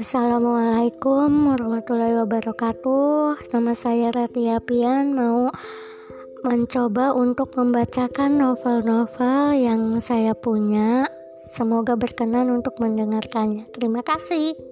Assalamualaikum warahmatullahi wabarakatuh. Nama saya Ratia Pian Mau mencoba untuk membacakan novel-novel yang saya punya. Semoga berkenan untuk mendengarkannya. Terima kasih.